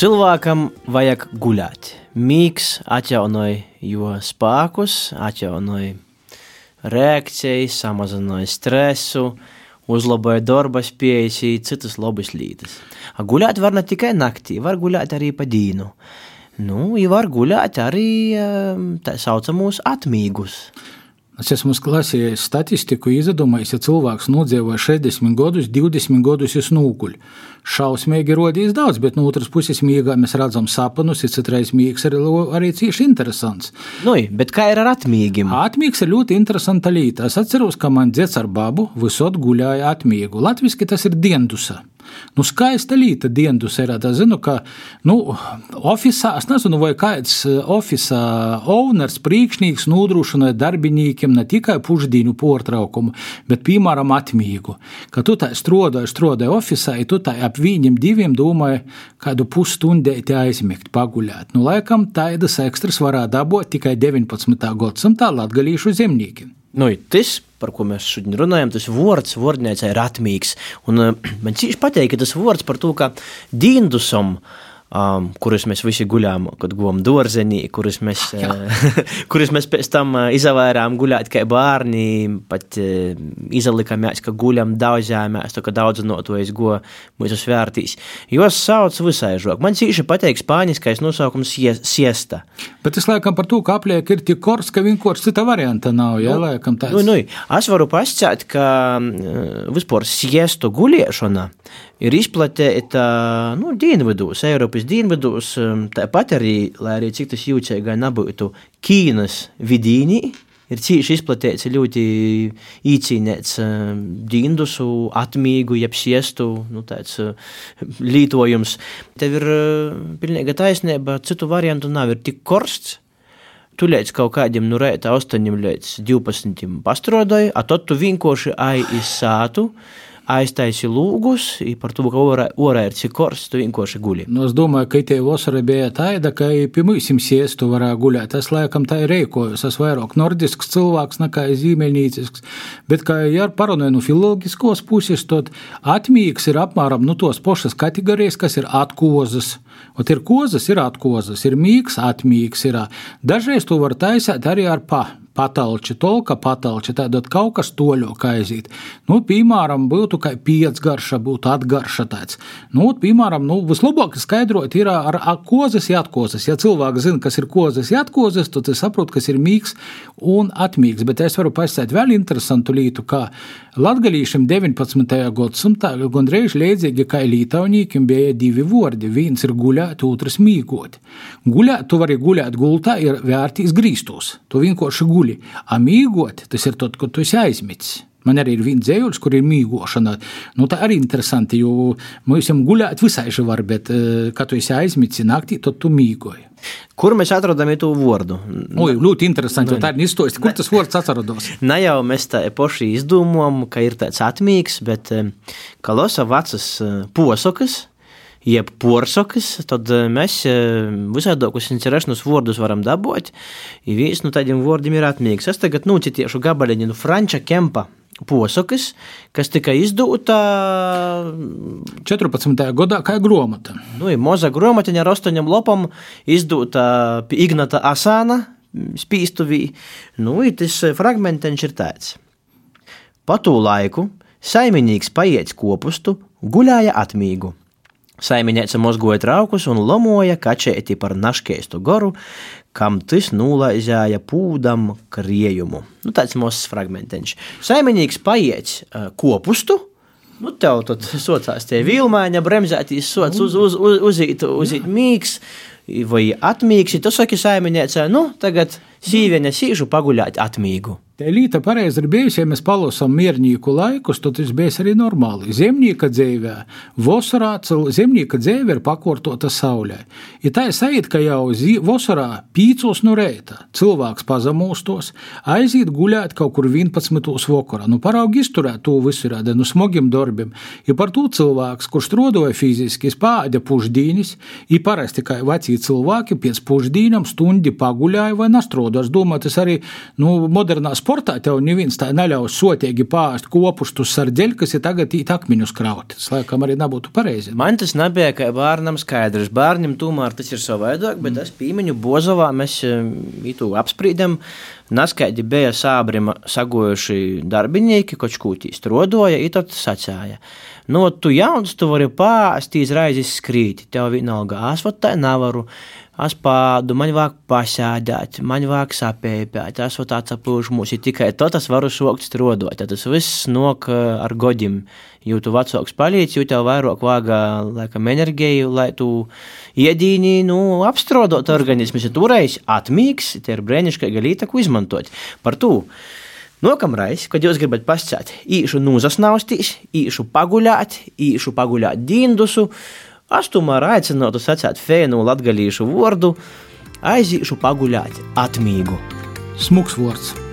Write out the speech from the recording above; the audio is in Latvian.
Cilvēkam vajag guļāt. Mīgs atjaunoja jo spēkus, atjaunoja reakcijas, samazināja stresu, uzlaboja darba spējas, citas labas lietas. Guļāt var ne tikai naktī, var guļāt arī pa dīnu. Nu, var guļāt arī tā saucamos atmīgus. Es esmu lasījis statistiku, izdomājis, ja cilvēks nodzīvo 60 gadus, 20 gadus ir nūkuļi. Šausmīgi rodīs daudz, bet no otras puses mīgā mēs redzam sapnus, ir citreiz mīgs arī, arī cieši interesants. Nu, bet kā ir ar atmīgiem? Atmīgs ir ļoti interesanta lieta. Es atceros, ka man dzets ar babu visot guļāja atmīgu. Latviski tas ir diendusa. Nu, skaista lieta, dienas ir. Es zinu, ka nu, ofisā, es nezinu, vai kāds eh, oficiāls owners, priekšnieks nodrošināja darbiniekiem ne tikai pušdīnu portraukumu, bet, piemēram, atmīgu. Ka tu tā strādāji, strādāji oficiālā, ja tu tā ap viņiem diviem domāji, kādu pusstundēti aizmigt, paguļāt. Nu, laikam tādas ekstras varētu dabūt tikai 19. gadsimtā latgalīšu zemniekiem. Nu, tas, par ko mēs šodien runājam, tas vārds, vārdniecei ir atmīgs. Un man cīši patīk, ka tas vārds par to, ka dīndusam uh, um, kurus mēs visi guļām, kad guvām dārzenī, kurus mēs, uh, kurus mēs pēc tam uh, izavērām guļāt kā bērni, pat uh, izalikāmies, ka guļam daudzējāmies, to, ka daudz no to es go mūsu svērtīs. Jos sauc visai žok. Man cīši pateik spāniskais nosaukums siesta. Bet es laikam par to, ka apliek ir tik kors, ka vienkārši cita varianta nav, ja, nu, laikam tāds. Nu, nu, es varu pasciēt, ka uh, vispār siestu guļiešana ir izplatīta nu, dienvidos, Eiropas dienvidos. Um, tāpat arī, lai arī cik tas jūtīgai nebūtu, Ķīnas vidīnī. Ir cīņš izplatīts ļoti īcīnēts um, dindusu, atmīgu, jeb siestu, nu, tāds uh, lītojums. Tev ir uh, pilnīga taisnība, citu variantu nav, ir tik korsts, tu līdz kaut kādiem no nu, rīta 8 līdz 12 pastrodai, a tad tu vienkārši ai izsātu aiztaisi lūgus, par to, ka ora, ora ir cik kors, tu vienkārši guļi. Nu, es domāju, ka tie vasara bija tāda, ka pie mūsim siestu varēja guļēt. Es laikam tā ir rēkojos, es vairāk nordisks cilvēks nekā zīmeļnīcisks, bet, kā jau parunāju no filologiskos puses, tad atmīgs ir apmēram nu, tos pašas kategorijas, kas ir atkozas. Ot ir kozas, ir atkozas, ir mīgs, atmīgs. Ir. Dažreiz to var taisīt arī ar pa patalči, tolka patalči, tādot kaut kas toļok aiziet. Nu, piemēram, būtu kā piecgarša, būtu atgarša tāds. Nu, piemēram, nu, vislabāk skaidrot ir ar, ar kozes jatkozes. Ja cilvēks zina, kas ir kozes jatkozes, tad es saprotu, kas ir mīgs un atmīgs. Bet es varu pastāstīt vēl interesantu lietu, kā latgalīšiem 19. gadsimtā gandrīz līdzīgi kā lītaunīkiem bija divi vārdi. Viens ir guļāt, otrs mīgot. Guļāt, tu vari guļāt gultā, ir vērtīs grīstos. Tu vienkārši guļ guļi. Amīgot, tas ir tad, kad tu esi aizmidzis. Man arī ir viens dzējols, kur ir mīgošana. Nu, tā arī interesanti, jo mēs esam guļāt visai var, bet, eh, kad tu esi aizmidzis naktī, tad tu mīgoji. Kur mēs atrodam to vārdu? Oi, ļoti interesanti, jo tā ir izstāsta. Kur tas vārds atrodas? Ne jau mēs tā poši izdomājam, ka ir tāds atmīgs, bet eh, kalosa vecas eh, posokas jeb porsakas, tad mēs visādākus interesantus vārdus varam dabūt. Ja viens no tādiem vārdiem ir atmīgs. Es tagad nocitiešu gabaliņu no Franča Kempa. Posakas, kas tika izdota 14. gadā, kā grāmata. Nu, ir maza grāmatiņa ar astoņiem lopam, izdota Ignata Asāna spīstuvī. Nu, tas fragmentiņš ir tāds. Pa tū laiku saimnieks paiet kopustu, guļāja atmīgu. Saimiņēca mozgoja traukus un lomoja kačēti par naškeistu goru, kam tas nulaizēja pūdam kriejumu. Nu, tāds mazs fragmentiņš. Saimiņīgs paiet uh, kopustu, nu, tev tad socās tie vilmaiņa, bremzētīs sots uz, uz, uz, uzīt, uzīt mīgs, vai atmīgs, tu saki saimiņēca, nu, tagad sīviene sīžu paguļāt atmīgu. Te līta pareizi ir bijusi, ja mēs palasām miernieku laikus, tad tas bija arī normāli. Zemnieka dzīvē, vasarā zemnieka dzīve ir pakortota saulē. Ja tā ir sajūta, ka jau vasarā pīcos no reita cilvēks pazemostos, aiziet guļāt kaut kur 11. vakarā. Nu, paraugi izturēt to visu rādi no smagiem darbiem. Ja par to cilvēks, kurš strādāja fiziski, spāda pušdīnis, ir parasti kā veci cilvēki pēc pušdīnam stundi paguļāja vai nastrodāja valodu. Es domāju, tas arī nu, modernā sportā tev neviens tā neļaus sotīgi pārst kopustus ar dzeļu, kas ir tagad īt akmeņus kraut. Tas laikam arī nebūtu pareizi. Man tas nebija kā bērnam skaidrs. Bērnam tomēr tas ir savādāk, bet mm. es pīmiņu Bozovā mēs itu apsprīdam. Naskaidri bija sābrima sagojuši darbinieki, koč kūtīs trodoja, itot sacāja. No nu, tu jauns, tu vari pārstīt raizes skrīt, tev vienalga, asfot tā nevaru, es pādu, man vajag pasēdēt, man vajag sapēpēt, es esmu tāds aplūžmus, ir tikai to tas varu sokt strodot, tad tas viss nok eh, ar godim, jo tu vecāks palīdz, jo tev vairāk vajag, laikam, enerģiju, lai tu iedīni, nu, apstrodot organismu, ja tureiz atmīgs, tie ir brēniškai galītaku izmantot. Par to. Nākamreiz, kad jūs gribat pasakāt, īšu nūzasnaustīs, īšu paguļāt, īšu paguļāt dindusu, Es tomēr aicinātu sacīt fēnu latgalīšu vārdu, aizīšu paguļāt atmīgu. Smuks vārds.